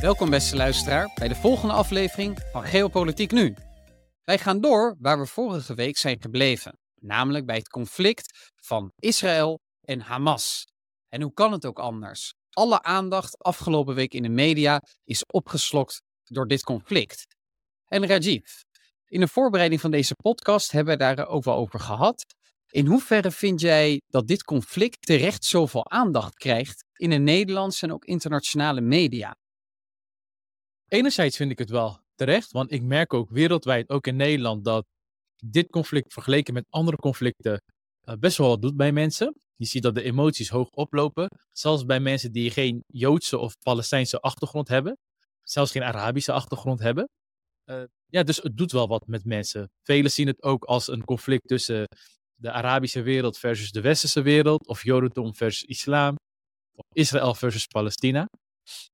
Welkom beste luisteraar bij de volgende aflevering van Geopolitiek Nu. Wij gaan door waar we vorige week zijn gebleven, namelijk bij het conflict van Israël en Hamas. En hoe kan het ook anders? Alle aandacht afgelopen week in de media is opgeslokt door dit conflict. En Rajiv, in de voorbereiding van deze podcast hebben we daar ook wel over gehad. In hoeverre vind jij dat dit conflict terecht zoveel aandacht krijgt in de Nederlandse en ook internationale media? Enerzijds vind ik het wel terecht, want ik merk ook wereldwijd, ook in Nederland, dat dit conflict vergeleken met andere conflicten uh, best wel wat doet bij mensen. Je ziet dat de emoties hoog oplopen, zelfs bij mensen die geen Joodse of Palestijnse achtergrond hebben, zelfs geen Arabische achtergrond hebben. Uh, ja, dus het doet wel wat met mensen. Velen zien het ook als een conflict tussen de Arabische wereld versus de Westerse wereld, of Jodendom versus Islam, of Israël versus Palestina.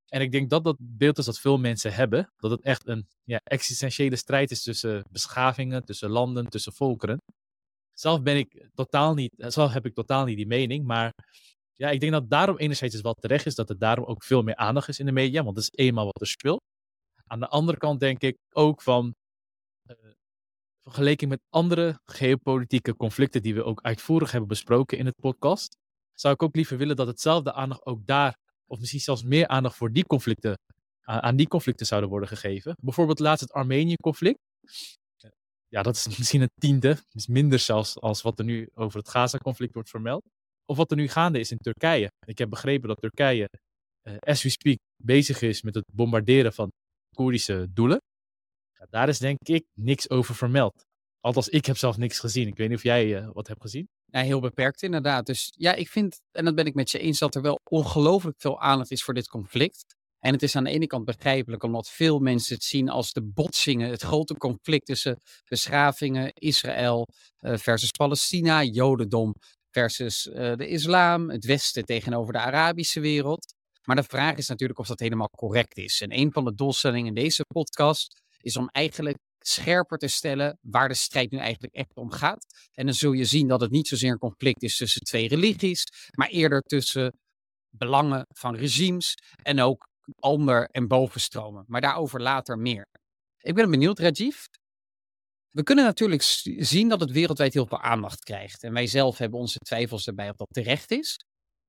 En ik denk dat dat beeld is dat veel mensen hebben. Dat het echt een ja, existentiële strijd is tussen beschavingen, tussen landen, tussen volkeren. Zelf ben ik totaal niet, zelf heb ik totaal niet die mening. Maar ja, ik denk dat daarom enerzijds wat terecht is, dat er daarom ook veel meer aandacht is in de media. Want dat is eenmaal wat er speelt. Aan de andere kant denk ik ook van, uh, vergeleken met andere geopolitieke conflicten die we ook uitvoerig hebben besproken in het podcast, zou ik ook liever willen dat hetzelfde aandacht ook daar of misschien zelfs meer aandacht voor die conflicten, aan die conflicten zouden worden gegeven. Bijvoorbeeld laatst het Armenië-conflict. Ja, dat is misschien een tiende, is minder zelfs als wat er nu over het Gaza-conflict wordt vermeld. Of wat er nu gaande is in Turkije. Ik heb begrepen dat Turkije, uh, as we speak, bezig is met het bombarderen van Koerdische doelen. Daar is denk ik niks over vermeld. Althans, ik heb zelf niks gezien. Ik weet niet of jij uh, wat hebt gezien. Heel beperkt inderdaad. Dus ja, ik vind, en dat ben ik met je eens, dat er wel ongelooflijk veel aandacht is voor dit conflict. En het is aan de ene kant begrijpelijk, omdat veel mensen het zien als de botsingen, het grote conflict tussen beschavingen, Israël uh, versus Palestina, Jodendom versus uh, de islam, het Westen tegenover de Arabische wereld. Maar de vraag is natuurlijk of dat helemaal correct is. En een van de doelstellingen in deze podcast is om eigenlijk scherper te stellen waar de strijd nu eigenlijk echt om gaat. En dan zul je zien dat het niet zozeer een conflict is tussen twee religies, maar eerder tussen belangen van regimes en ook onder- en bovenstromen. Maar daarover later meer. Ik ben benieuwd, Rajiv. We kunnen natuurlijk zien dat het wereldwijd heel veel aandacht krijgt. En wij zelf hebben onze twijfels daarbij of dat terecht is.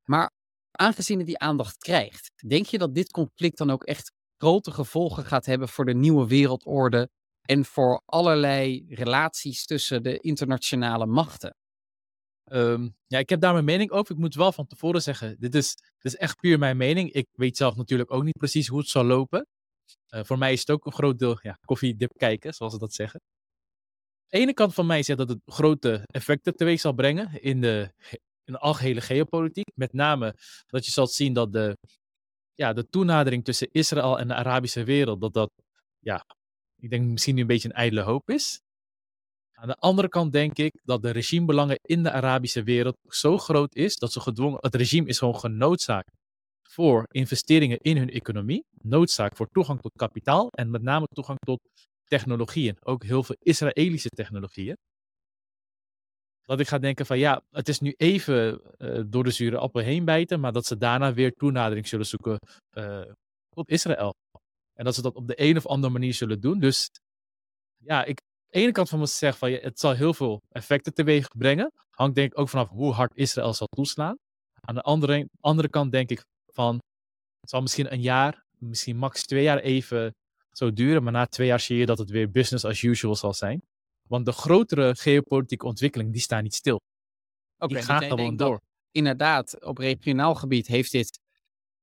Maar aangezien het die aandacht krijgt, denk je dat dit conflict dan ook echt grote gevolgen gaat hebben voor de nieuwe wereldorde en voor allerlei relaties tussen de internationale machten. Um, ja, ik heb daar mijn mening over. Ik moet wel van tevoren zeggen, dit is, dit is echt puur mijn mening. Ik weet zelf natuurlijk ook niet precies hoe het zal lopen. Uh, voor mij is het ook een groot deel ja, koffiedip kijken, zoals ze dat zeggen. De ene kant van mij zegt dat het grote effecten teweeg zal brengen in de, in algehele geopolitiek. Met name dat je zal zien dat de, ja, de toenadering tussen Israël en de Arabische wereld, dat dat ja, ik denk misschien nu een beetje een ijdele hoop is. Aan de andere kant denk ik dat de regimebelangen in de Arabische wereld zo groot is dat ze gedwongen, het regime is gewoon genoodzaakt voor investeringen in hun economie, noodzaak voor toegang tot kapitaal en met name toegang tot technologieën, ook heel veel Israëlische technologieën. Dat ik ga denken van ja, het is nu even uh, door de zure appel heen bijten, maar dat ze daarna weer toenadering zullen zoeken uh, tot Israël. En dat ze dat op de een of andere manier zullen doen. Dus ja, ik, de ene kant van me zeg van het zal heel veel effecten teweeg brengen. Hangt denk ik ook vanaf hoe hard Israël zal toeslaan. Aan de andere, andere kant denk ik van het zal misschien een jaar, misschien max twee jaar even zo duren. Maar na twee jaar zie je dat het weer business as usual zal zijn. Want de grotere geopolitieke ontwikkeling, die staan niet stil. Okay, die gaan gewoon door. Inderdaad, op regionaal gebied heeft dit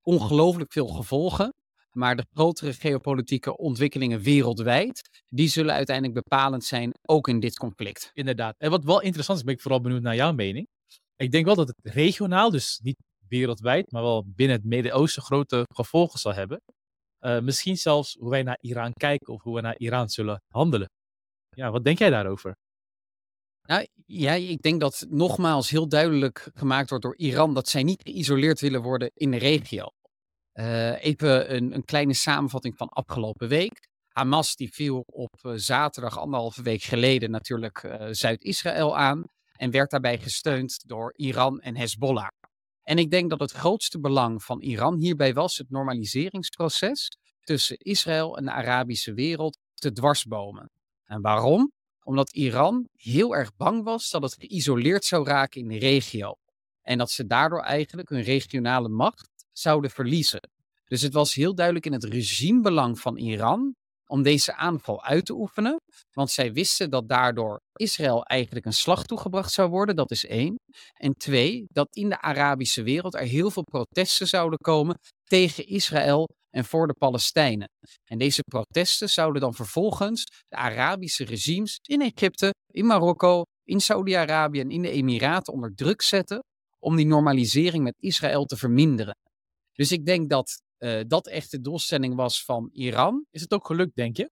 ongelooflijk veel gevolgen. Maar de grotere geopolitieke ontwikkelingen wereldwijd, die zullen uiteindelijk bepalend zijn, ook in dit conflict. Inderdaad. En wat wel interessant is, ben ik vooral benieuwd naar jouw mening. Ik denk wel dat het regionaal, dus niet wereldwijd, maar wel binnen het Midden-Oosten grote gevolgen zal hebben. Uh, misschien zelfs hoe wij naar Iran kijken of hoe we naar Iran zullen handelen. Ja, wat denk jij daarover? Nou, ja, ik denk dat nogmaals heel duidelijk gemaakt wordt door Iran dat zij niet geïsoleerd willen worden in de regio. Uh, even een, een, kleine samenvatting van afgelopen week. Hamas die viel op uh, zaterdag anderhalve week geleden natuurlijk uh, Zuid-Israël aan en werd daarbij gesteund door Iran en Hezbollah. En ik denk dat het grootste belang van Iran hierbij was het normaliseringsproces tussen Israël en de Arabische wereld te dwarsbomen. En waarom? Omdat Iran heel erg bang was dat het geïsoleerd zou raken in de regio. En dat ze daardoor eigenlijk hun regionale macht zouden verliezen. Dus het was heel duidelijk in het regimebelang van Iran om deze aanval uit te oefenen. Want zij wisten dat daardoor Israël eigenlijk een slag toegebracht zou worden. Dat is één. En twee, dat in de Arabische wereld er heel veel protesten zouden komen tegen Israël en voor de Palestijnen. En deze protesten zouden dan vervolgens de Arabische regimes in Egypte, in Marokko, in Saudi-Arabië en in de Emiraten onder druk zetten om die normalisering met Israël te verminderen. Dus ik denk dat uh, dat echt de doelstelling was van Iran. Is het ook gelukt, denk je?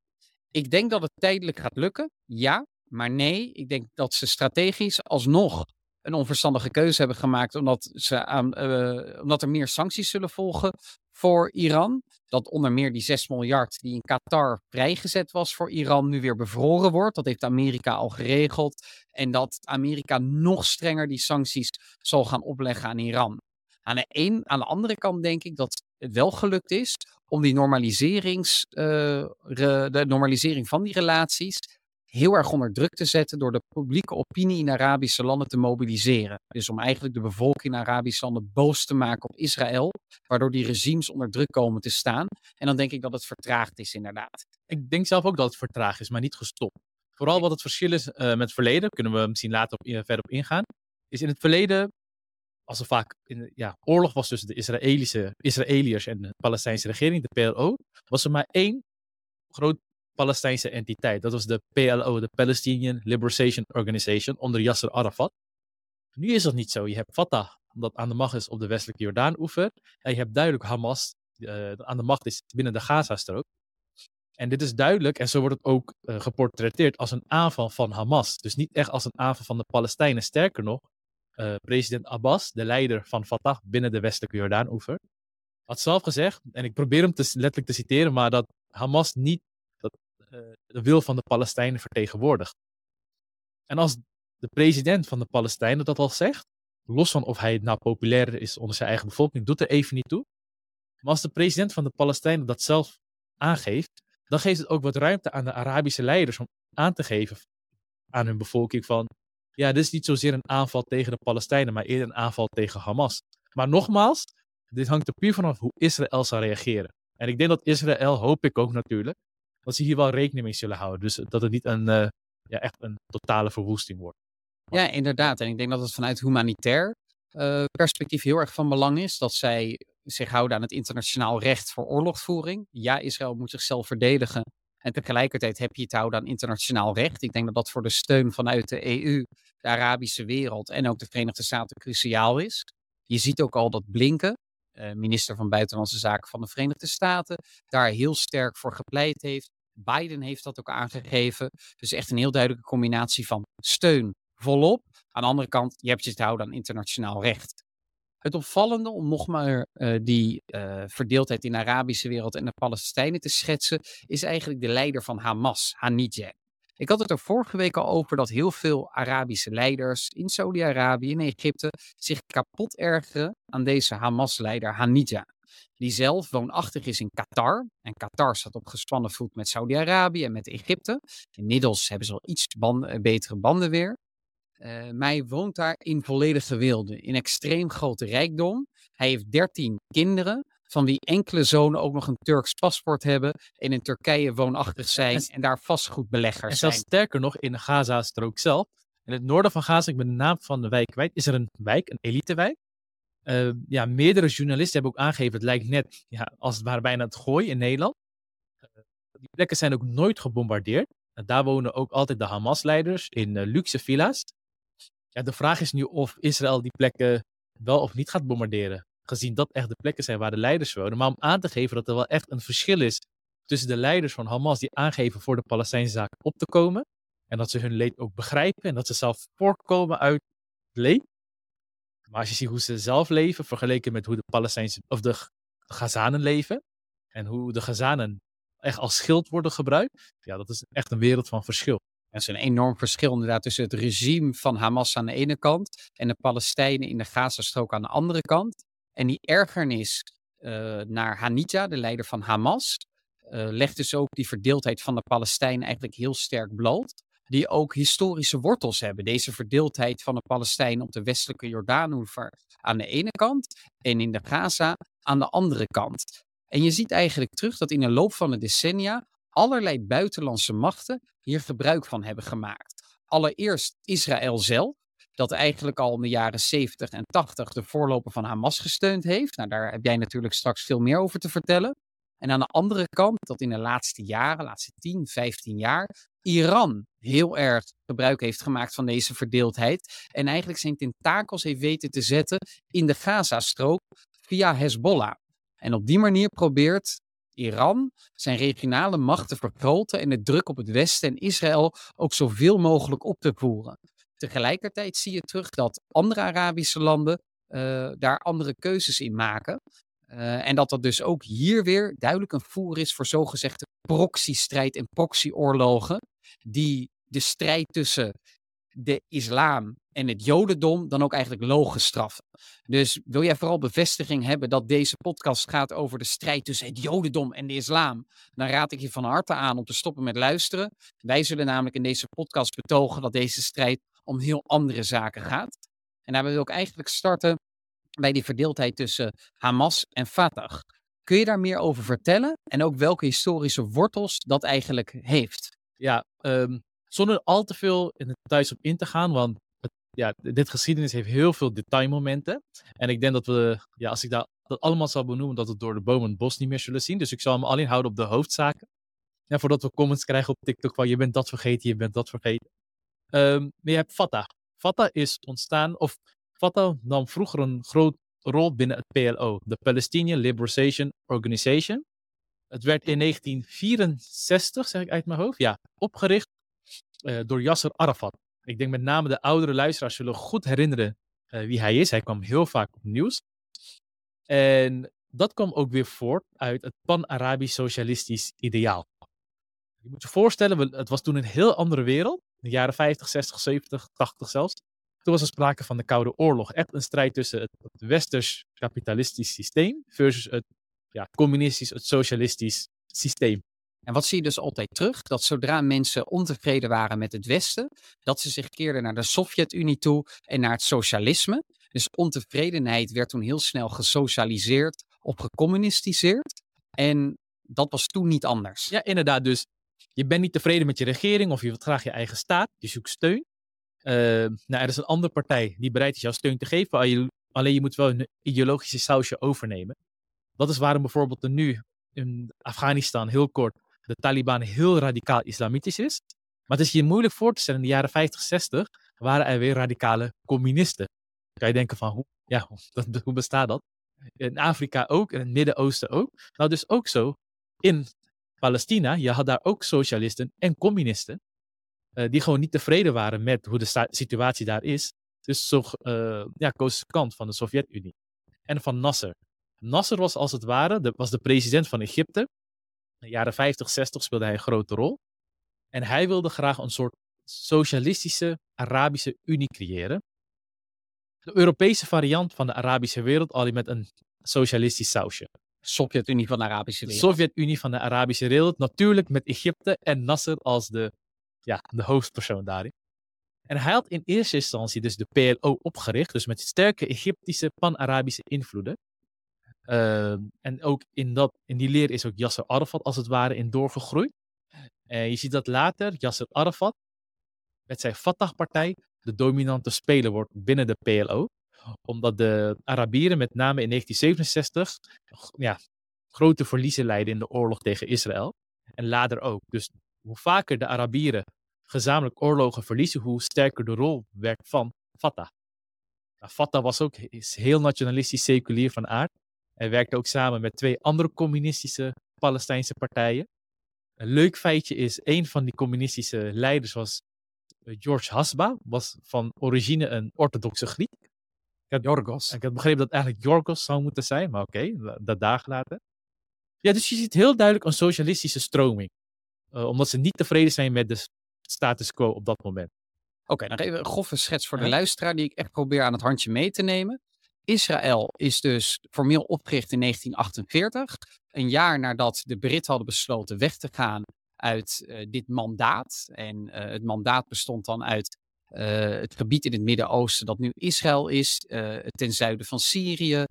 Ik denk dat het tijdelijk gaat lukken, ja. Maar nee, ik denk dat ze strategisch alsnog een onverstandige keuze hebben gemaakt, omdat, ze aan, uh, omdat er meer sancties zullen volgen voor Iran. Dat onder meer die 6 miljard die in Qatar vrijgezet was voor Iran nu weer bevroren wordt. Dat heeft Amerika al geregeld. En dat Amerika nog strenger die sancties zal gaan opleggen aan Iran. Aan de, een, aan de andere kant denk ik dat het wel gelukt is om die normaliserings, uh, de normalisering van die relaties heel erg onder druk te zetten door de publieke opinie in Arabische landen te mobiliseren. Dus om eigenlijk de bevolking in Arabische landen boos te maken op Israël, waardoor die regimes onder druk komen te staan. En dan denk ik dat het vertraagd is inderdaad. Ik denk zelf ook dat het vertraagd is, maar niet gestopt. Vooral wat het verschil is uh, met het verleden, kunnen we misschien later op, verder op ingaan, is in het verleden als er vaak in, ja, oorlog was tussen de Israëlische, Israëliërs en de Palestijnse regering, de PLO, was er maar één groot Palestijnse entiteit. Dat was de PLO, de Palestinian Liberation Organization, onder Yasser Arafat. Nu is dat niet zo. Je hebt Fatah, dat aan de macht is op de westelijke Jordaan-oever. En je hebt duidelijk Hamas, uh, aan de macht is binnen de Gaza-strook. En dit is duidelijk, en zo wordt het ook uh, geportretteerd, als een aanval van Hamas. Dus niet echt als een aanval van de Palestijnen. Sterker nog, uh, president Abbas, de leider van Fatah binnen de westelijke Jordaan-oever, had zelf gezegd, en ik probeer hem te, letterlijk te citeren, maar dat Hamas niet dat, uh, de wil van de Palestijnen vertegenwoordigt. En als de president van de Palestijnen dat al zegt, los van of hij nou populair is onder zijn eigen bevolking, doet er even niet toe. Maar als de president van de Palestijnen dat zelf aangeeft, dan geeft het ook wat ruimte aan de Arabische leiders om aan te geven aan hun bevolking van ja, dit is niet zozeer een aanval tegen de Palestijnen, maar eerder een aanval tegen Hamas. Maar nogmaals, dit hangt er puur vanaf hoe Israël zal reageren. En ik denk dat Israël, hoop ik ook natuurlijk, dat ze hier wel rekening mee zullen houden. Dus dat het niet een, uh, ja, echt een totale verwoesting wordt. Ja, inderdaad. En ik denk dat het vanuit humanitair uh, perspectief heel erg van belang is dat zij zich houden aan het internationaal recht voor oorlogsvoering. Ja, Israël moet zichzelf verdedigen. En tegelijkertijd heb je het houden aan internationaal recht. Ik denk dat dat voor de steun vanuit de EU, de Arabische wereld en ook de Verenigde Staten cruciaal is. Je ziet ook al dat Blinken, eh, minister van Buitenlandse Zaken van de Verenigde Staten, daar heel sterk voor gepleit heeft. Biden heeft dat ook aangegeven. Dus echt een heel duidelijke combinatie van steun volop. Aan de andere kant, je hebt je te houden aan internationaal recht. Het opvallende om nog maar uh, die uh, verdeeldheid in de Arabische wereld en de Palestijnen te schetsen, is eigenlijk de leider van Hamas, Haniyeh. Ik had het er vorige week al over dat heel veel Arabische leiders in Saudi-Arabië en Egypte zich kapot ergeren aan deze Hamas-leider Haniyeh. Die zelf woonachtig is in Qatar. En Qatar staat op gespannen voet met Saudi-Arabië en met Egypte. Inmiddels hebben ze al iets band, betere banden weer. Uh, mij woont daar in volledige wilde, in extreem grote rijkdom. Hij heeft 13 kinderen, van wie enkele zonen ook nog een Turks paspoort hebben en in Turkije woonachtig zijn en, en daar vastgoedbeleggers en zijn. En sterker nog, in de Gaza-strook zelf, in het noorden van Gaza, ik ben de naam van de wijk kwijt, is er een wijk, een elitewijk. Uh, ja, meerdere journalisten hebben ook aangegeven, het lijkt net ja, als het ware bijna het gooi in Nederland. Uh, die plekken zijn ook nooit gebombardeerd. En daar wonen ook altijd de Hamas-leiders in uh, luxe villa's. Ja, de vraag is nu of Israël die plekken wel of niet gaat bombarderen. Gezien dat echt de plekken zijn waar de leiders wonen. Maar om aan te geven dat er wel echt een verschil is tussen de leiders van Hamas die aangeven voor de Palestijnse zaak op te komen. En dat ze hun leed ook begrijpen en dat ze zelf voortkomen uit leed. Maar als je ziet hoe ze zelf leven, vergeleken met hoe de Palestijnse of de Gazanen leven. En hoe de Gazanen echt als schild worden gebruikt. Ja, dat is echt een wereld van verschil. Er is een enorm verschil inderdaad tussen het regime van Hamas aan de ene kant en de Palestijnen in de Gazastrook aan de andere kant. En die ergernis uh, naar Hanija, de leider van Hamas, uh, legt dus ook die verdeeldheid van de Palestijnen eigenlijk heel sterk bloot. Die ook historische wortels hebben. Deze verdeeldheid van de Palestijnen op de westelijke Jordaanoever aan de ene kant en in de Gaza aan de andere kant. En je ziet eigenlijk terug dat in de loop van de decennia allerlei buitenlandse machten hier gebruik van hebben gemaakt. Allereerst Israël zelf, dat eigenlijk al in de jaren 70 en 80 de voorloper van Hamas gesteund heeft. Nou, daar heb jij natuurlijk straks veel meer over te vertellen. En aan de andere kant dat in de laatste jaren, laatste 10, 15 jaar, Iran heel erg gebruik heeft gemaakt van deze verdeeldheid. En eigenlijk zijn tentakels heeft weten te zetten in de Gazastrook via Hezbollah. En op die manier probeert Iran zijn regionale macht te vergroten en de druk op het Westen en Israël ook zoveel mogelijk op te voeren. Tegelijkertijd zie je terug dat andere Arabische landen uh, daar andere keuzes in maken. Uh, en dat dat dus ook hier weer duidelijk een voer is voor zogezegde proxystrijd en proxyoorlogen. Die de strijd tussen de islam en het jodendom dan ook eigenlijk logisch straffen. Dus wil jij vooral bevestiging hebben dat deze podcast gaat over de strijd tussen het jodendom en de islam, dan raad ik je van harte aan om te stoppen met luisteren. Wij zullen namelijk in deze podcast betogen dat deze strijd om heel andere zaken gaat. En daar wil ik eigenlijk starten bij die verdeeldheid tussen Hamas en Fatah. Kun je daar meer over vertellen en ook welke historische wortels dat eigenlijk heeft? Ja, um, zonder al te veel in thuis op in te gaan, want ja, dit geschiedenis heeft heel veel detailmomenten. En ik denk dat we, ja, als ik dat, dat allemaal zou benoemen, dat we door de bomen het bos niet meer zullen zien. Dus ik zal me alleen houden op de hoofdzaken. En voordat we comments krijgen op TikTok van je bent dat vergeten, je bent dat vergeten. Um, maar je hebt Fatah. Fatah is ontstaan, of Fatah nam vroeger een groot rol binnen het PLO, de Palestinian Liberation Organization. Het werd in 1964, zeg ik uit mijn hoofd, ja, opgericht uh, door Yasser Arafat. Ik denk met name de oudere luisteraars zullen goed herinneren uh, wie hij is. Hij kwam heel vaak op nieuws. En dat kwam ook weer voort uit het pan-Arabisch socialistisch ideaal. Je moet je voorstellen, het was toen een heel andere wereld. In de jaren 50, 60, 70, 80 zelfs. Toen was er sprake van de Koude Oorlog. Echt een strijd tussen het, het westers kapitalistisch systeem versus het ja, communistisch, het socialistisch systeem. En wat zie je dus altijd terug? Dat zodra mensen ontevreden waren met het Westen, dat ze zich keerden naar de Sovjet-Unie toe en naar het socialisme. Dus ontevredenheid werd toen heel snel gesocialiseerd of gecommunistiseerd. En dat was toen niet anders. Ja, inderdaad. Dus je bent niet tevreden met je regering of je wilt graag je eigen staat. Je zoekt steun. Uh, nou, er is een andere partij die bereid is jouw steun te geven. Alleen je moet wel een ideologische sausje overnemen. Dat is waarom bijvoorbeeld er nu in Afghanistan heel kort de Taliban heel radicaal islamitisch is. Maar het is je moeilijk voor te stellen, in de jaren 50, 60 waren er weer radicale communisten. Dan kan je denken van, hoe, ja, hoe bestaat dat? In Afrika ook, in het Midden-Oosten ook. Nou, dus ook zo in Palestina, je had daar ook socialisten en communisten. Uh, die gewoon niet tevreden waren met hoe de situatie daar is. Dus zo uh, ja, de kant van de Sovjet-Unie. En van Nasser. Nasser was als het ware, was de president van Egypte. In de jaren 50, 60 speelde hij een grote rol. En hij wilde graag een soort socialistische Arabische Unie creëren. De Europese variant van de Arabische wereld, alleen met een socialistisch sausje. Sovjet-Unie van de Arabische wereld. Sovjet-Unie van de Arabische wereld. Natuurlijk met Egypte en Nasser als de, ja, de hoofdpersoon daarin. En hij had in eerste instantie dus de PLO opgericht, dus met sterke Egyptische pan-Arabische invloeden. Uh, en ook in, dat, in die leer is ook Yasser Arafat als het ware in doorgegroeid. Je ziet dat later Yasser Arafat met zijn Fatah-partij de dominante speler wordt binnen de PLO. Omdat de Arabieren met name in 1967 ja, grote verliezen leiden in de oorlog tegen Israël. En later ook. Dus hoe vaker de Arabieren gezamenlijk oorlogen verliezen, hoe sterker de rol werd van Fatah. Nou, Fatah was ook heel nationalistisch seculier van aard. Hij werkte ook samen met twee andere communistische Palestijnse partijen. Een leuk feitje is, een van die communistische leiders was eh, George Hasba, was van origine een orthodoxe Griek. Ik had, Jorgos. Ik had begrepen dat het eigenlijk Jorgos zou moeten zijn, maar oké, dat daar gelaten. Ja, dus je ziet heel duidelijk een socialistische stroming. Uh, omdat ze niet tevreden zijn met de status quo op dat moment. Oké, okay, nog even een grove schets voor de luisteraar die ik echt probeer aan het handje mee te nemen. Israël is dus formeel opgericht in 1948. een jaar nadat de Britten hadden besloten weg te gaan uit uh, dit mandaat. En uh, het mandaat bestond dan uit uh, het gebied in het Midden-Oosten dat nu Israël is, ten zuiden van Syrië,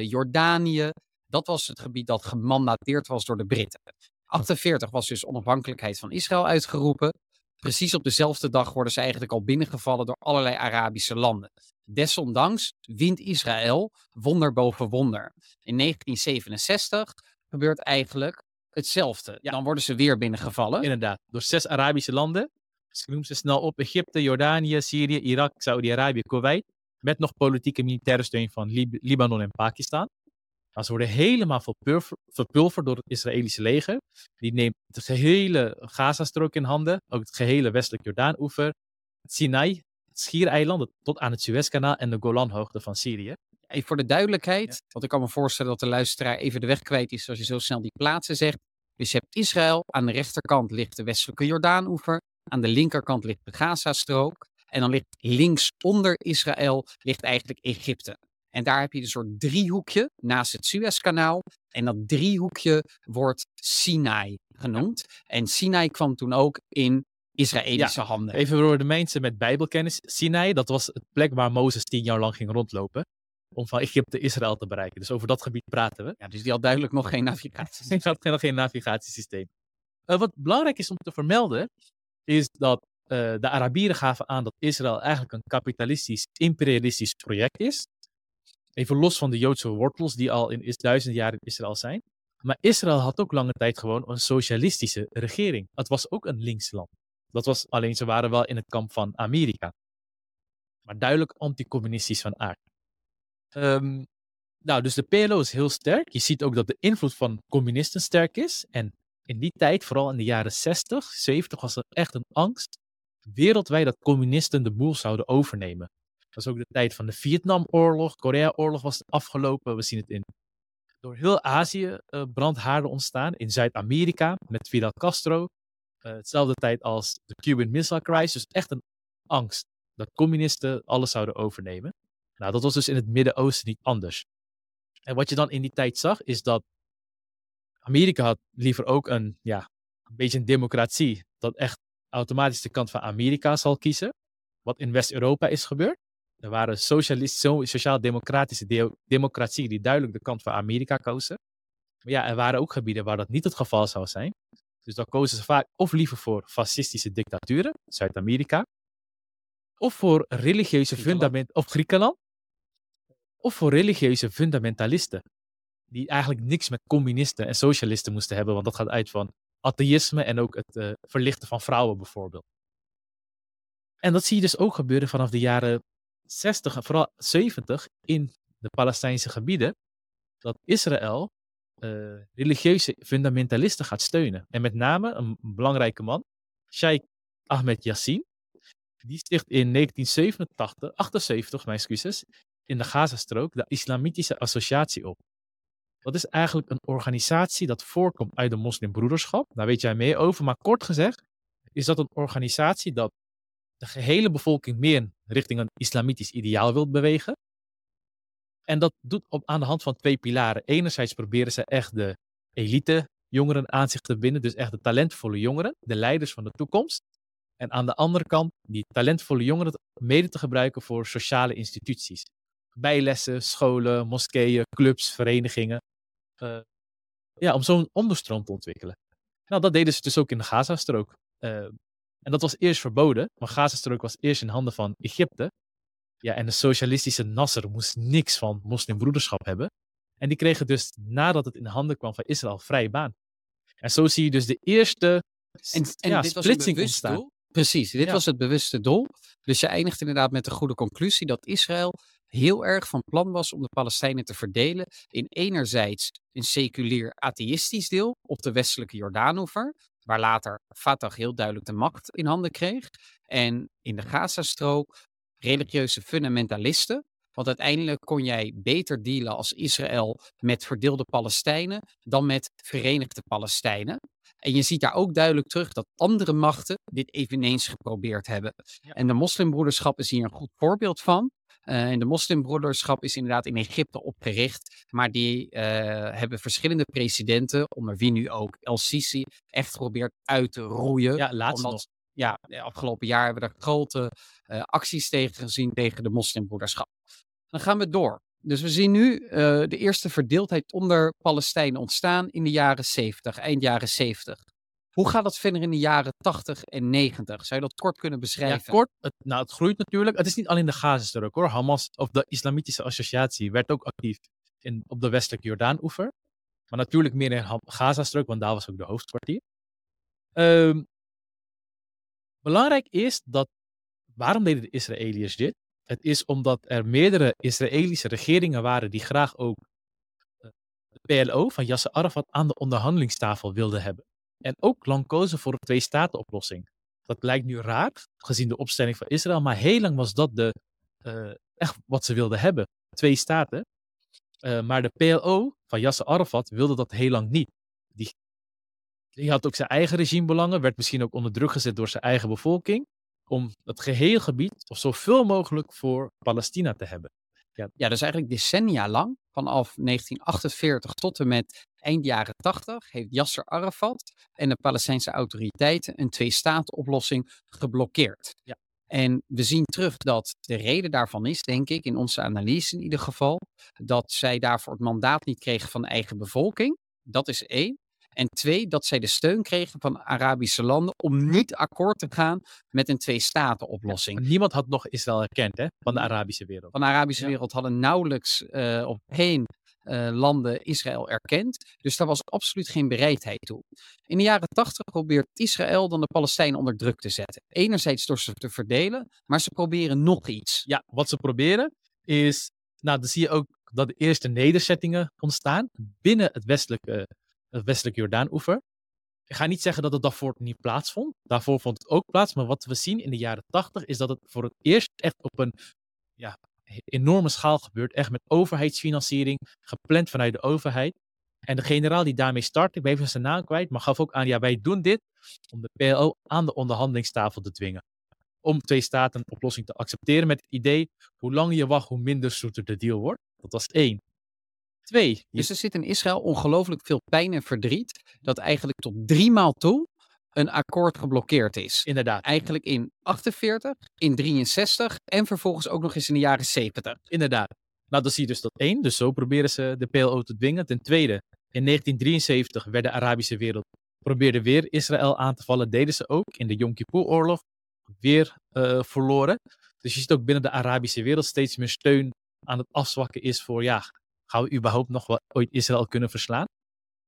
Jordanië. Dat was het gebied dat gemandateerd was door de Britten. 48 was dus onafhankelijkheid van Israël uitgeroepen. Precies op dezelfde dag worden ze eigenlijk al binnengevallen door allerlei Arabische landen. Desondanks wint Israël wonder boven wonder. In 1967 gebeurt eigenlijk hetzelfde. Dan worden ze weer binnengevallen. Inderdaad, door zes Arabische landen. Ik noem ze snel op. Egypte, Jordanië, Syrië, Irak, Saudi-Arabië, Kuwait. Met nog politieke militaire steun van Lib Libanon en Pakistan. Maar ze worden helemaal verpulverd door het Israëlische leger. Die neemt de gehele Gazastrook in handen. Ook het gehele westelijk Jordaan-oever. Sinai, het Schiereiland tot aan het Suezkanaal en de Golanhoogte van Syrië. Even voor de duidelijkheid, want ik kan me voorstellen dat de luisteraar even de weg kwijt is als je zo snel die plaatsen zegt. Dus je hebt Israël, aan de rechterkant ligt de westelijke Jordaan-oever, aan de linkerkant ligt de Gazastrook en dan ligt links onder Israël ligt eigenlijk Egypte. En daar heb je een soort driehoekje naast het Suezkanaal. En dat driehoekje wordt Sinai genoemd. En Sinai kwam toen ook in Israëlische handen. Even voor de mensen met bijbelkennis. Sinai, dat was het plek waar Mozes tien jaar lang ging rondlopen. Om van Egypte Israël te bereiken. Dus over dat gebied praten we. Ja, dus die had duidelijk nog geen navigatiesysteem. Die had nog geen navigatiesysteem. Uh, wat belangrijk is om te vermelden, is dat uh, de Arabieren gaven aan dat Israël eigenlijk een kapitalistisch, imperialistisch project is. Even los van de Joodse wortels die al in duizenden jaren in Israël zijn. Maar Israël had ook lange tijd gewoon een socialistische regering. Het was ook een linksland. Dat was alleen ze waren wel in het kamp van Amerika. Maar duidelijk anticommunistisch van aard. Um, nou, dus de PLO is heel sterk. Je ziet ook dat de invloed van communisten sterk is. En in die tijd, vooral in de jaren 60, 70, was er echt een angst wereldwijd dat communisten de boel zouden overnemen. Dat was ook de tijd van de Vietnamoorlog, Koreaoorlog was afgelopen. We zien het in door heel Azië uh, brandhaarden ontstaan. In Zuid-Amerika met Fidel Castro. Uh, hetzelfde tijd als de Cuban Missile Crisis. Dus echt een angst dat communisten alles zouden overnemen. Nou, dat was dus in het Midden-Oosten niet anders. En wat je dan in die tijd zag, is dat Amerika had liever ook een, ja, een beetje een democratie. Dat echt automatisch de kant van Amerika zal kiezen. Wat in West-Europa is gebeurd. Er waren sociaal-democratische de democratieën die duidelijk de kant van Amerika kozen. Maar ja, er waren ook gebieden waar dat niet het geval zou zijn. Dus dan kozen ze vaak of liever voor fascistische dictaturen, Zuid-Amerika, of voor religieuze fundament of Griekenland, of voor religieuze fundamentalisten, die eigenlijk niks met communisten en socialisten moesten hebben, want dat gaat uit van atheïsme en ook het uh, verlichten van vrouwen bijvoorbeeld. En dat zie je dus ook gebeuren vanaf de jaren 60 en vooral 70 in de Palestijnse gebieden, dat Israël uh, religieuze fundamentalisten gaat steunen. En met name een belangrijke man, Sheikh Ahmed Yassin, die sticht in 1987, 78, mijn excuses, in de Gazastrook de Islamitische Associatie op. Dat is eigenlijk een organisatie dat voorkomt uit de moslimbroederschap. Daar weet jij meer over, maar kort gezegd is dat een organisatie dat de gehele bevolking meer richting een islamitisch ideaal wil bewegen. En dat doet op, aan de hand van twee pilaren. Enerzijds proberen ze echt de elite jongeren aan zich te binden, dus echt de talentvolle jongeren, de leiders van de toekomst. En aan de andere kant die talentvolle jongeren mede te gebruiken voor sociale instituties. Bijlessen, scholen, moskeeën, clubs, verenigingen. Uh, ja, om zo'n onderstroom te ontwikkelen. Nou, dat deden ze dus ook in de Gazastrook. Uh, en dat was eerst verboden, maar Gazastrook was eerst in handen van Egypte. Ja, en de socialistische Nasser moest niks van moslimbroederschap hebben. En die kregen dus, nadat het in handen kwam van Israël, vrije baan. En zo zie je dus de eerste en, en ja, dit splitsing was ontstaan. Doel? Precies, dit was het bewuste doel. Dus je eindigt inderdaad met de goede conclusie dat Israël heel erg van plan was om de Palestijnen te verdelen in enerzijds een seculier atheïstisch deel op de westelijke Jordaanoever, waar later Fatah heel duidelijk de macht in handen kreeg, en in de Gazastrook religieuze fundamentalisten. Want uiteindelijk kon jij beter dealen als Israël met verdeelde Palestijnen dan met Verenigde Palestijnen. En je ziet daar ook duidelijk terug dat andere machten dit eveneens geprobeerd hebben. En de moslimbroederschap is hier een goed voorbeeld van. Uh, en de moslimbroederschap is inderdaad in Egypte opgericht. Maar die uh, hebben verschillende presidenten, onder wie nu ook El Sisi, echt geprobeerd uit te roeien. Ja, laatst nog. Ja, de afgelopen jaar hebben we er grote uh, acties tegen gezien tegen de moslimbroederschap. Dan gaan we door. Dus we zien nu uh, de eerste verdeeldheid onder Palestijnen ontstaan in de jaren 70, eind jaren 70. Hoe gaat dat verder in de jaren 80 en 90? Zou je dat kort kunnen beschrijven? Ja, kort. Het, nou, het groeit natuurlijk. Het is niet alleen de Gazastrook hoor. Hamas of de Islamitische Associatie werd ook actief in, op de westelijke Jordaan-oever. Maar natuurlijk meer in Gazastrook, want daar was ook de hoofdkwartier. Um, belangrijk is dat. Waarom deden de Israëliërs dit? Het is omdat er meerdere Israëlische regeringen waren die graag ook eh, de PLO van Yasser Arafat aan de onderhandelingstafel wilden hebben. En ook lang kozen voor een twee-staten-oplossing. Dat lijkt nu raar, gezien de opstelling van Israël, maar heel lang was dat de, uh, echt wat ze wilden hebben. Twee staten. Uh, maar de PLO van Yasser Arafat wilde dat heel lang niet. Die, die had ook zijn eigen regimebelangen, werd misschien ook onder druk gezet door zijn eigen bevolking om het geheel gebied of zoveel mogelijk voor Palestina te hebben. Ja, ja dus eigenlijk decennia lang, vanaf 1948 tot en met eind jaren 80, heeft Yasser Arafat en de Palestijnse autoriteiten een twee-staten-oplossing geblokkeerd. Ja. En we zien terug dat de reden daarvan is, denk ik, in onze analyse in ieder geval, dat zij daarvoor het mandaat niet kregen van de eigen bevolking. Dat is één. En twee, dat zij de steun kregen van Arabische landen om niet akkoord te gaan met een twee-staten-oplossing. Ja, niemand had nog Israël erkend, hè, van de Arabische wereld. Van de Arabische ja. wereld hadden nauwelijks uh, op geen uh, landen Israël erkend. Dus daar was absoluut geen bereidheid toe. In de jaren tachtig probeert Israël dan de Palestijnen onder druk te zetten. Enerzijds door ze te verdelen, maar ze proberen nog iets. Ja, wat ze proberen is, nou dan zie je ook dat de eerste nederzettingen ontstaan binnen het westelijke het westelijke Jordaan-oever. Ik ga niet zeggen dat het daarvoor niet plaatsvond. Daarvoor vond het ook plaats. Maar wat we zien in de jaren 80 is dat het voor het eerst echt op een ja, enorme schaal gebeurt. Echt met overheidsfinanciering, gepland vanuit de overheid. En de generaal die daarmee startte, ik ben zijn naam kwijt, maar gaf ook aan, ja, wij doen dit om de PLO aan de onderhandelingstafel te dwingen. Om twee staten een oplossing te accepteren met het idee, hoe langer je wacht, hoe minder zoeter de deal wordt. Dat was één. Twee. Dus er zit in Israël ongelooflijk veel pijn en verdriet. Dat eigenlijk tot drie maal toe een akkoord geblokkeerd is. Inderdaad. Eigenlijk in 48, in 63 en vervolgens ook nog eens in de jaren 70. Inderdaad. Nou, dan zie je dus dat één. Dus zo proberen ze de PLO te dwingen. Ten tweede, in 1973 werd de Arabische wereld probeerde weer Israël aan te vallen. Deden ze ook in de Yom Kippur-oorlog. Weer uh, verloren. Dus je ziet ook binnen de Arabische wereld steeds meer steun aan het afzwakken is voor ja, gaan we überhaupt nog wel ooit Israël kunnen verslaan?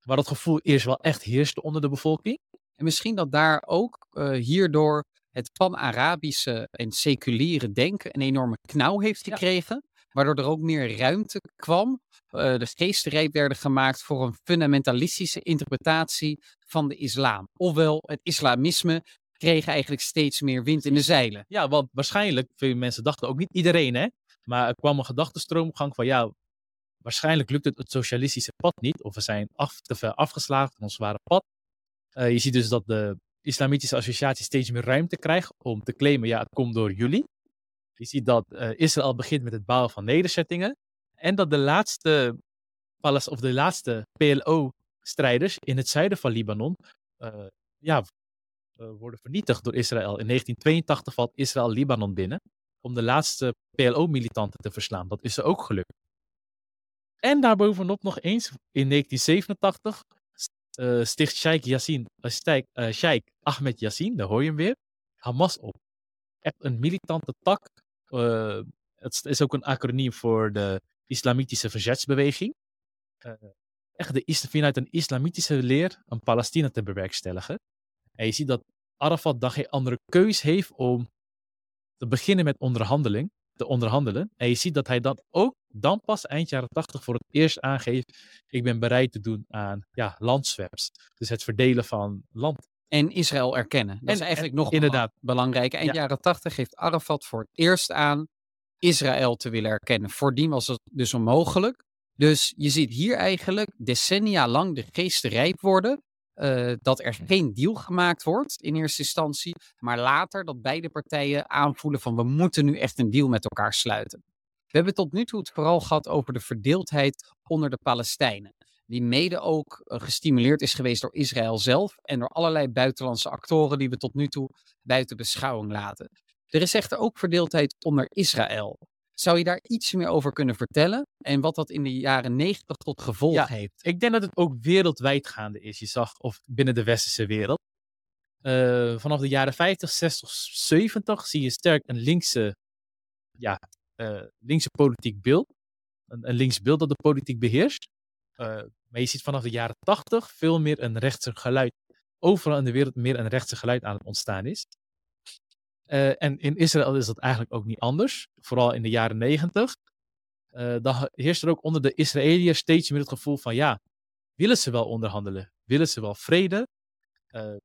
Waar dat gevoel eerst wel echt heerste onder de bevolking. En misschien dat daar ook uh, hierdoor het pan-Arabische en seculiere denken een enorme knauw heeft gekregen. Ja. Waardoor er ook meer ruimte kwam. Uh, de geesten rijp werden gemaakt voor een fundamentalistische interpretatie van de islam. Ofwel, het islamisme kreeg eigenlijk steeds meer wind in de zeilen. Ja, want waarschijnlijk, veel mensen dachten ook niet iedereen, hè. Maar er kwam een gedachtenstroomgang van ja, Waarschijnlijk lukt het het socialistische pad niet, of we zijn af, te ver afgeslagen van ons zware pad. Uh, je ziet dus dat de Islamitische Associatie steeds meer ruimte krijgt om te claimen, ja, het komt door jullie. Je ziet dat uh, Israël begint met het bouwen van nederzettingen. En dat de laatste, of de laatste PLO-strijders in het zuiden van Libanon uh, ja, worden vernietigd door Israël. In 1982 valt Israël Libanon binnen om de laatste PLO-militanten te verslaan. Dat is ze ook gelukt. En daarbovenop nog eens, in 1987 uh, sticht Sheikh, Yassin, uh, Sheikh Ahmed Yassin, daar hoor je hem weer, Hamas op. Echt een militante tak. Het is ook een acroniem voor de islamitische verzetsbeweging. echt de, vanuit een islamitische leer een Palestina te bewerkstelligen. En je ziet dat Arafat dan geen andere keus heeft om te beginnen met onderhandeling te onderhandelen. En je ziet dat hij dan ook dan pas eind jaren 80 voor het eerst aangeeft: ik ben bereid te doen aan ja, landswaps. Dus het verdelen van land. En Israël erkennen. Dat en, is eigenlijk nog inderdaad belangrijk. Eind jaren 80 geeft Arafat voor het eerst aan Israël te willen erkennen. Voordien was het dus onmogelijk. Dus je ziet hier eigenlijk decennia lang de geesten rijp worden uh, dat er geen deal gemaakt wordt in eerste instantie, maar later dat beide partijen aanvoelen van we moeten nu echt een deal met elkaar sluiten. We hebben tot nu toe het vooral gehad over de verdeeldheid onder de Palestijnen. Die mede ook uh, gestimuleerd is geweest door Israël zelf en door allerlei buitenlandse actoren die we tot nu toe buiten beschouwing laten. Er is echter ook verdeeldheid onder Israël. Zou je daar iets meer over kunnen vertellen? En wat dat in de jaren negentig tot gevolg Ja, heeft? Ik denk dat het ook wereldwijd gaande is. Je zag, of binnen de westerse wereld. Eh, vanaf de jaren 50, 60, 70 zie je sterk een linkse, ja, eh, linkse politiek beeld. Een, een links beeld dat de politiek beheerst. Eh, maar je ziet vanaf de jaren 80 veel meer een rechtse geluid. Overal in de wereld meer een rechtse geluid aan het ontstaan is. Eh, en in Israël is dat eigenlijk ook niet anders. Vooral in de jaren 90. Eh, dan heerst er ook onder de Israëliërs steeds meer het gevoel van ja, willen ze wel onderhandelen? Willen ze wel vrede? Eh,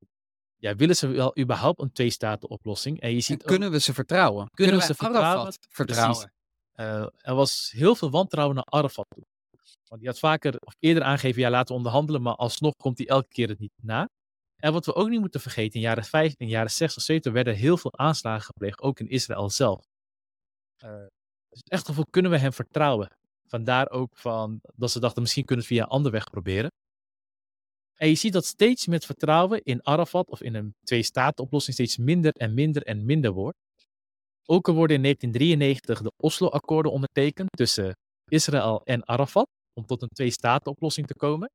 ja, willen ze wel überhaupt een twee-staten-oplossing? En je En ziet ook, kunnen we ze vertrouwen? Kunnen, Kunnen we ze vertrouwen? Arafat vertrouwen? eh, er was heel veel wantrouwen naar Arafat toe. Want die had vaker of eerder aangegeven, ja, laten we onderhandelen, maar alsnog komt hij elke keer het niet na. En wat we ook niet moeten vergeten, in jaren 50, in jaren 60, 70 werden heel veel aanslagen gepleegd, ook in Israël zelf. Eh, dus echt gevoel, kunnen we hem vertrouwen? Vandaar ook van, dat ze dachten, misschien kunnen we het via een andere weg proberen. En je ziet dat steeds met vertrouwen in Arafat of in een twee-staten-oplossing steeds minder en minder en minder wordt. Ook er worden in 1993 de Oslo-akkoorden ondertekend tussen Israël en Arafat om tot een twee-staten-oplossing te komen.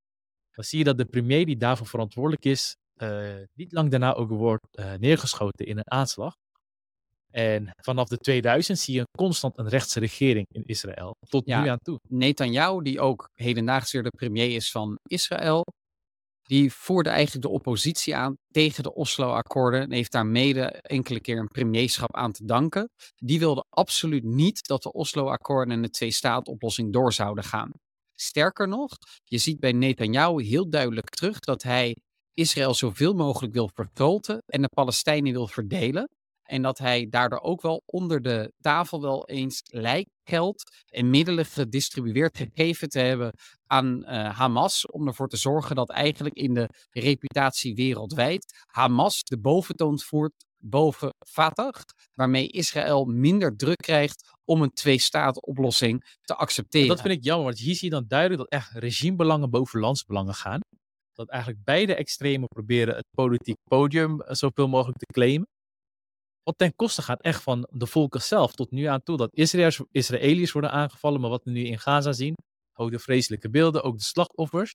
Dan zie je dat de premier die daarvoor verantwoordelijk is, eh, niet lang daarna ook wordt eh, neergeschoten in een aanslag. En vanaf de 2000 zie je constant een rechtse regering in Israël. Tot Ja. nu aan toe. Netanyahu, die ook hedendaags weer de premier is van Israël, die voerde eigenlijk de oppositie aan tegen de Oslo-akkoorden en heeft daar mede enkele keer een premierschap aan te danken. Die wilde absoluut niet dat de Oslo-akkoorden en de twee-staat-oplossing door zouden gaan. Sterker nog, je ziet bij Netanyahu heel duidelijk terug dat hij Israël zoveel mogelijk wil vergroten en de Palestijnen wil verdelen. En dat hij daardoor ook wel onder de tafel wel eens lijkgeld en middelen gedistribueerd gegeven te hebben aan eh, Hamas. Om ervoor te zorgen dat eigenlijk in de reputatie wereldwijd Hamas de boventoon voert boven Fatah. Waarmee Israël minder druk krijgt om een twee-staten-oplossing te accepteren. Dat vind ik jammer, want hier zie je dan duidelijk dat echt regimebelangen boven landsbelangen gaan. Dat eigenlijk beide extremen proberen het politiek podium eh, zoveel mogelijk te claimen. Wat ten koste gaat echt van de volken zelf tot nu aan toe. Dat Israëliërs, Israëliërs worden aangevallen, maar wat we nu in Gaza zien. Ook de vreselijke beelden, ook de slachtoffers.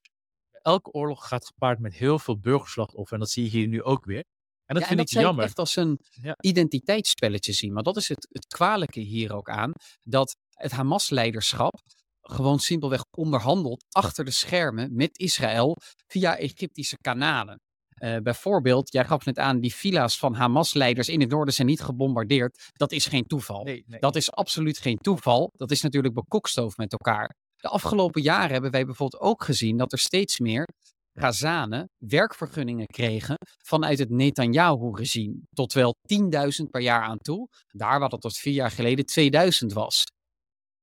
Elke oorlog gaat gepaard met heel veel burgerslachtoffers. En dat zie je hier nu ook weer. En dat Ja, vind dat ik jammer. echt als een Ja. identiteitsspelletje zien. Maar dat is het, het kwalijke hier ook aan. Dat het Hamas-leiderschap gewoon simpelweg onderhandelt achter de schermen met Israël via Egyptische kanalen. Eh, bijvoorbeeld, jij gaf net aan, die villa's van Hamas-leiders in het noorden zijn niet gebombardeerd. Dat is geen toeval. Nee, nee. Dat is absoluut geen toeval. Dat is natuurlijk bekokstoofd met elkaar. De afgelopen jaren hebben wij bijvoorbeeld ook gezien dat er steeds meer Gazanen werkvergunningen kregen vanuit het Netanyahu-regime. Tot wel 10.000 per jaar aan toe. Daar waar dat tot vier jaar geleden 2000 was.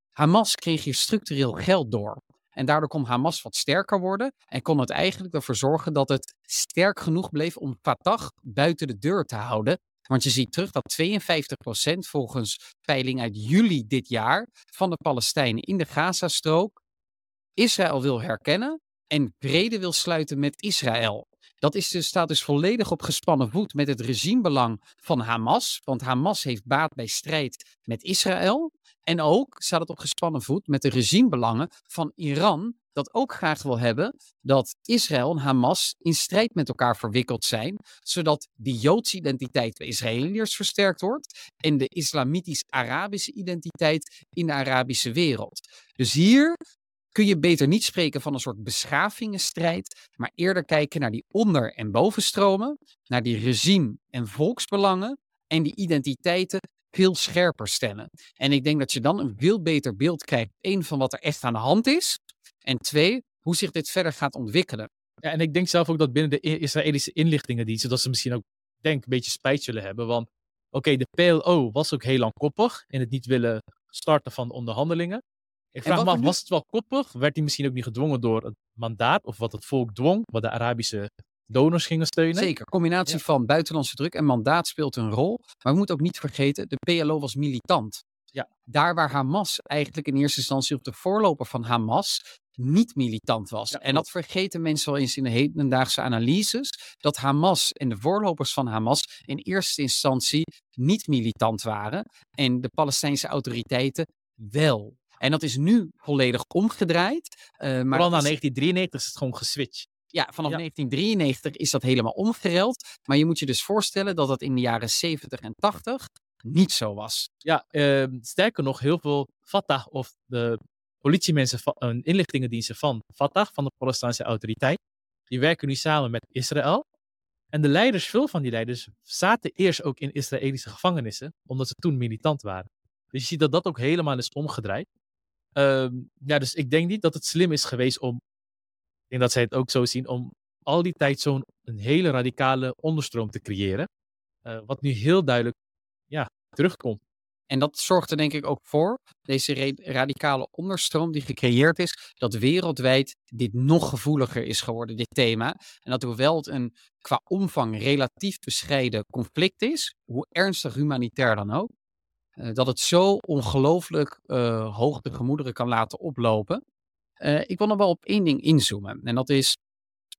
Hamas kreeg hier structureel geld door. En daardoor kon Hamas wat sterker worden en kon het eigenlijk ervoor zorgen dat het sterk genoeg bleef om Fatah buiten de deur te houden. Want je ziet terug dat 52% volgens peiling uit juli dit jaar van de Palestijnen in de Gazastrook Israël wil herkennen en vrede wil sluiten met Israël. Dat is dus, staat dus volledig op gespannen voet met het regimebelang van Hamas. Want Hamas heeft baat bij strijd met Israël. En ook staat het op gespannen voet met de regimebelangen van Iran. Dat ook graag wil hebben dat Israël en Hamas in strijd met elkaar verwikkeld zijn. Zodat de Joodse identiteit bij Israëliërs versterkt wordt. En de islamitisch-Arabische identiteit in de Arabische wereld. Dus hier kun je beter niet spreken van een soort beschavingenstrijd, maar eerder kijken naar die onder- en bovenstromen, naar die regime- en volksbelangen en die identiteiten veel scherper stellen. En ik denk dat je dan een veel beter beeld krijgt, één, van wat er echt aan de hand is, en twee, hoe zich dit verder gaat ontwikkelen. Ja, en ik denk zelf ook dat binnen de Israëlische inlichtingendiensten, dat ze misschien ook, denk een beetje spijt zullen hebben. Want oké, de PLO was ook heel lang koppig in het niet willen starten van de onderhandelingen. Ik vraag me af, was het wel koppig? Werd hij misschien ook niet gedwongen door het mandaat of wat het volk dwong, wat de Arabische donors gingen steunen? Zeker, combinatie van buitenlandse druk en mandaat speelt een rol. Maar we moeten ook niet vergeten, de PLO was militant. Ja. Daar waar Hamas eigenlijk in eerste instantie op de voorloper van Hamas niet militant was. Ja, en dat vergeten mensen wel eens in de hedendaagse analyses. Dat Hamas en de voorlopers van Hamas in eerste instantie niet militant waren. En de Palestijnse autoriteiten wel. En dat is nu volledig omgedraaid. Uh, maar Vooral na is- 1993 is het gewoon geswitcht. ja, vanaf Ja. 1993 is dat helemaal omgereld. Maar je moet je dus voorstellen dat dat in de jaren 70 en 80 niet zo was. Ja, ehm, sterker nog, heel veel Fatah of de politiemensen van een inlichtingendiensten van Fatah, van de Palestijnse autoriteit, die werken nu samen met Israël. En de leiders, veel van die leiders, zaten eerst ook in Israëlische gevangenissen, omdat ze toen militant waren. Dus je ziet dat dat ook helemaal is omgedraaid. Ehm, ja, dus ik denk niet dat het slim is geweest om, ik denk dat zij het ook zo zien, om al die tijd zo'n hele radicale onderstroom te creëren. eh, wat nu heel duidelijk ja, terugkomt. En dat zorgt er denk ik ook voor, deze radicale onderstroom die gecreëerd is, dat wereldwijd dit nog gevoeliger is geworden, dit thema. En dat hoewel het een qua omvang relatief bescheiden conflict is, hoe ernstig humanitair dan ook, dat het zo ongelooflijk eh, hoog de gemoederen kan laten oplopen. Eh, ik wil nog wel op één ding inzoomen. En dat is,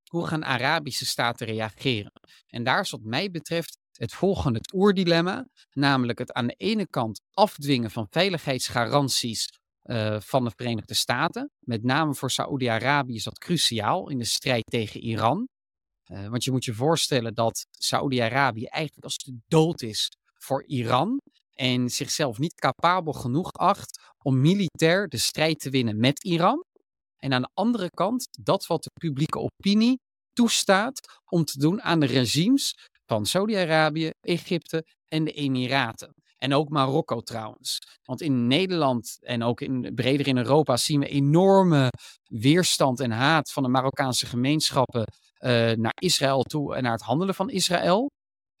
hoe gaan Arabische staten reageren? En daar is wat mij betreft het volgende het oerdilemma. Namelijk het aan de ene kant afdwingen van veiligheidsgaranties eh, van de Verenigde Staten. Met name voor Saoedi-Arabië is dat cruciaal in de strijd tegen Iran. Eh, want je moet je voorstellen dat Saoedi-Arabië eigenlijk als de dood is voor Iran. En zichzelf niet capabel genoeg acht om militair de strijd te winnen met Iran. En aan de andere kant dat wat de publieke opinie toestaat om te doen aan de regimes van Saudi-Arabië, Egypte en de Emiraten. En ook Marokko trouwens. Want in Nederland en ook in, breder in Europa zien we enorme weerstand en haat van de Marokkaanse gemeenschappen eh, naar Israël toe en naar het handelen van Israël.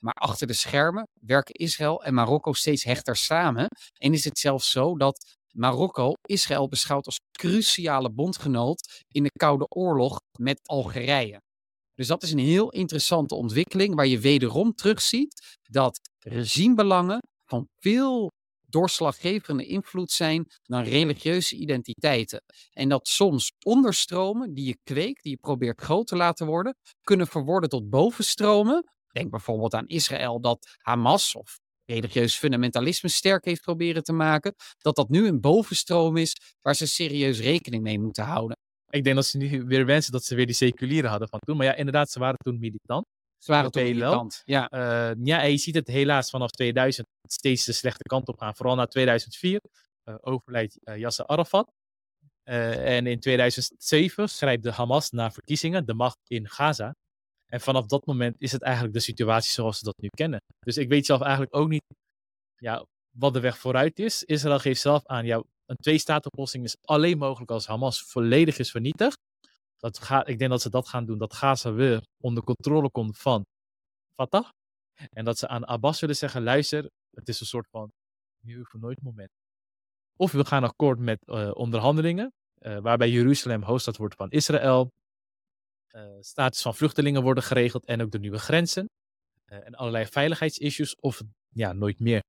Maar achter de schermen werken Israël en Marokko steeds hechter samen. En is het zelfs zo dat Marokko Israël beschouwt als cruciale bondgenoot in de Koude Oorlog met Algerije. Dus dat is een heel interessante ontwikkeling waar je wederom terugziet dat regimebelangen van veel doorslaggevende invloed zijn dan religieuze identiteiten. En dat soms onderstromen die je kweekt, die je probeert groot te laten worden, kunnen verworden tot bovenstromen. Denk bijvoorbeeld aan Israël dat Hamas of religieus fundamentalisme sterk heeft proberen te maken. Dat dat nu een bovenstroom is waar ze serieus rekening mee moeten houden. Ik denk dat ze nu weer wensen dat ze weer die seculieren hadden van toen. Maar ja, inderdaad, ze waren toen militant. Ze waren PLO? militant. Ja. Eh, ja, en je ziet het helaas vanaf 2000 steeds de slechte kant op gaan. Vooral na 2004 eh, overlijdt eh, Yasser Arafat. En in 2007 grijpt de Hamas na verkiezingen de macht in Gaza. En vanaf dat moment is het eigenlijk de situatie zoals we dat nu kennen. Dus ik weet zelf eigenlijk ook niet ja, wat de weg vooruit is. Israël geeft zelf aan, ja, een twee-staten-oplossing is alleen mogelijk als Hamas volledig is vernietigd. Dat gaat, ik denk dat ze dat gaan doen, dat Gaza weer onder controle komt van Fatah. En dat ze aan Abbas zullen zeggen, luister, het is een soort van nu voor nooit moment. Of we gaan akkoord met eh, onderhandelingen, eh, waarbij Jeruzalem hoofdstad wordt van Israël. Eh, status van vluchtelingen worden geregeld en ook de nieuwe grenzen. eh, en allerlei veiligheidsissues, of ja, nooit meer.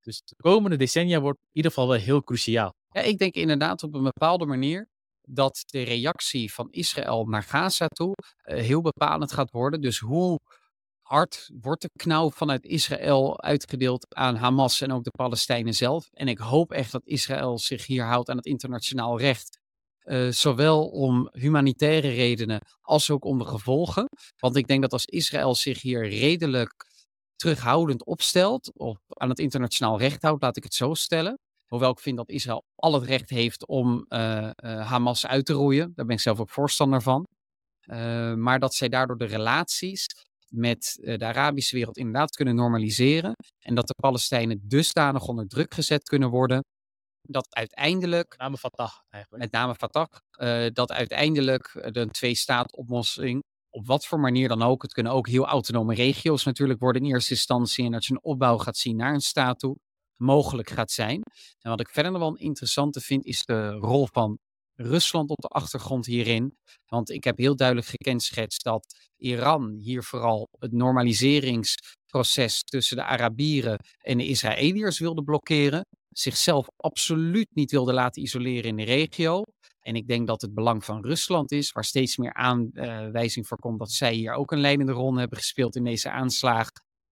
Dus de komende decennia wordt in ieder geval wel heel cruciaal. Ja, ik denk inderdaad op een bepaalde manier dat de reactie van Israël naar Gaza toe eh, heel bepalend gaat worden. Dus hoe hard wordt de knauw vanuit Israël uitgedeeld aan Hamas en ook de Palestijnen zelf? En ik hoop echt dat Israël zich hier houdt aan het internationaal recht. Eh, zowel om humanitaire redenen als ook om de gevolgen. Want ik denk dat als Israël zich hier redelijk terughoudend opstelt, of aan het internationaal recht houdt, laat ik het zo stellen. Hoewel ik vind dat Israël al het recht heeft om eh, eh, Hamas uit te roeien. Daar ben ik zelf ook voorstander van. Maar dat zij daardoor de relaties met de Arabische wereld inderdaad kunnen normaliseren. En dat de Palestijnen dusdanig onder druk gezet kunnen worden. Dat uiteindelijk, Met name Fatah eigenlijk. met name Fatah, eh, dat uiteindelijk eh, de twee-staat-oplossing, op wat voor manier dan ook, het kunnen ook heel autonome regio's natuurlijk worden in eerste instantie. En dat je een opbouw gaat zien naar een staat toe, mogelijk gaat zijn. En wat ik verder nog wel een interessante vind, is de rol van Rusland op de achtergrond hierin. Want ik heb heel duidelijk gekenschetst dat Iran hier vooral het normaliseringsproces tussen de Arabieren en de Israëliërs wilde blokkeren. Zichzelf absoluut niet wilde laten isoleren in de regio. En ik denk dat het belang van Rusland is, waar steeds meer aanwijzing voor komt dat zij hier ook een leidende rol hebben gespeeld in deze aanslag.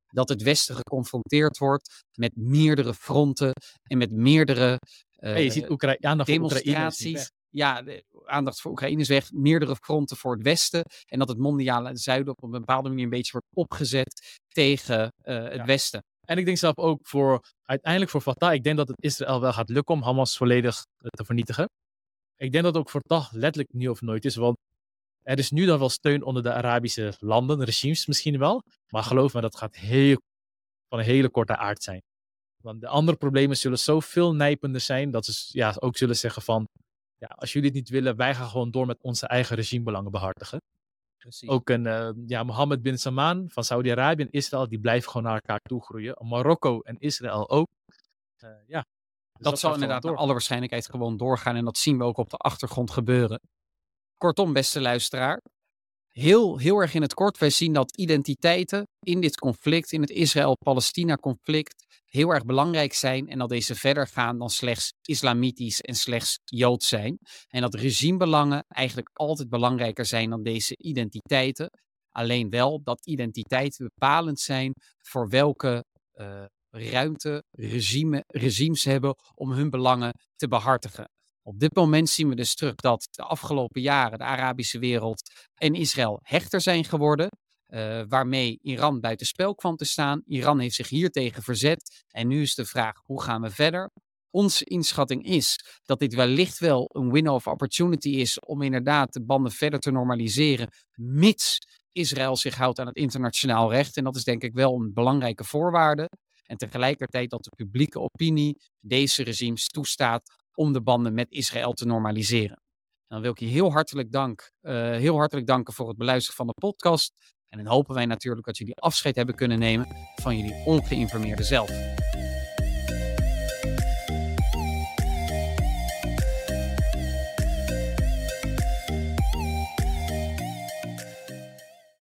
Dat het Westen geconfronteerd wordt met meerdere fronten en met meerdere uh, je ziet Oekra aandacht demonstraties. ja, de aandacht voor Oekraïne is weg. Meerdere fronten voor het Westen. En dat het mondiale zuiden op een bepaalde manier een beetje wordt opgezet tegen uh, het ja. Westen. En ik denk zelf ook voor, uiteindelijk voor Fatah, ik denk dat het Israël wel gaat lukken om Hamas volledig te vernietigen. Ik denk dat ook voor Fatah letterlijk nu of nooit is, want er is nu dan wel steun onder de Arabische landen, regimes misschien wel. Maar geloof me, dat gaat heel, van een hele korte aard zijn. Want de andere problemen zullen zoveel nijpender zijn dat ze ja, ook zullen zeggen van, ja, als jullie het niet willen, wij gaan gewoon door met onze eigen regimebelangen behartigen. Precies. Ook een, uh, ja, Mohammed bin Salman van Saudi-Arabië en Israël, die blijven gewoon naar elkaar toe groeien. Marokko en Israël ook. Uh, ja, dus dat, dat zal inderdaad naar alle waarschijnlijkheid gewoon doorgaan en dat zien we ook op de achtergrond gebeuren. Kortom, beste luisteraar, heel, heel erg in het kort, wij zien dat identiteiten in dit conflict, in het Israël-Palestina-conflict, heel erg belangrijk zijn en dat deze verder gaan dan slechts islamitisch en slechts joods zijn. En dat regimebelangen eigenlijk altijd belangrijker zijn dan deze identiteiten. Alleen wel dat identiteiten bepalend zijn voor welke uh, ruimte regime, regimes hebben om hun belangen te behartigen. Op dit moment zien we dus terug dat de afgelopen jaren de Arabische wereld en Israël hechter zijn geworden. Uh, waarmee Iran buitenspel kwam te staan. Iran heeft zich hiertegen verzet. En nu is de vraag: hoe gaan we verder? Onze inschatting is dat dit wellicht wel een window of opportunity is om inderdaad de banden verder te normaliseren, mits Israël zich houdt aan het internationaal recht. En dat is denk ik wel een belangrijke voorwaarde. En tegelijkertijd dat de publieke opinie deze regimes toestaat om de banden met Israël te normaliseren. En dan wil ik je heel hartelijk, dank, uh, heel hartelijk danken voor het beluisteren van de podcast. En dan hopen wij natuurlijk dat jullie afscheid hebben kunnen nemen van jullie ongeïnformeerde zelf.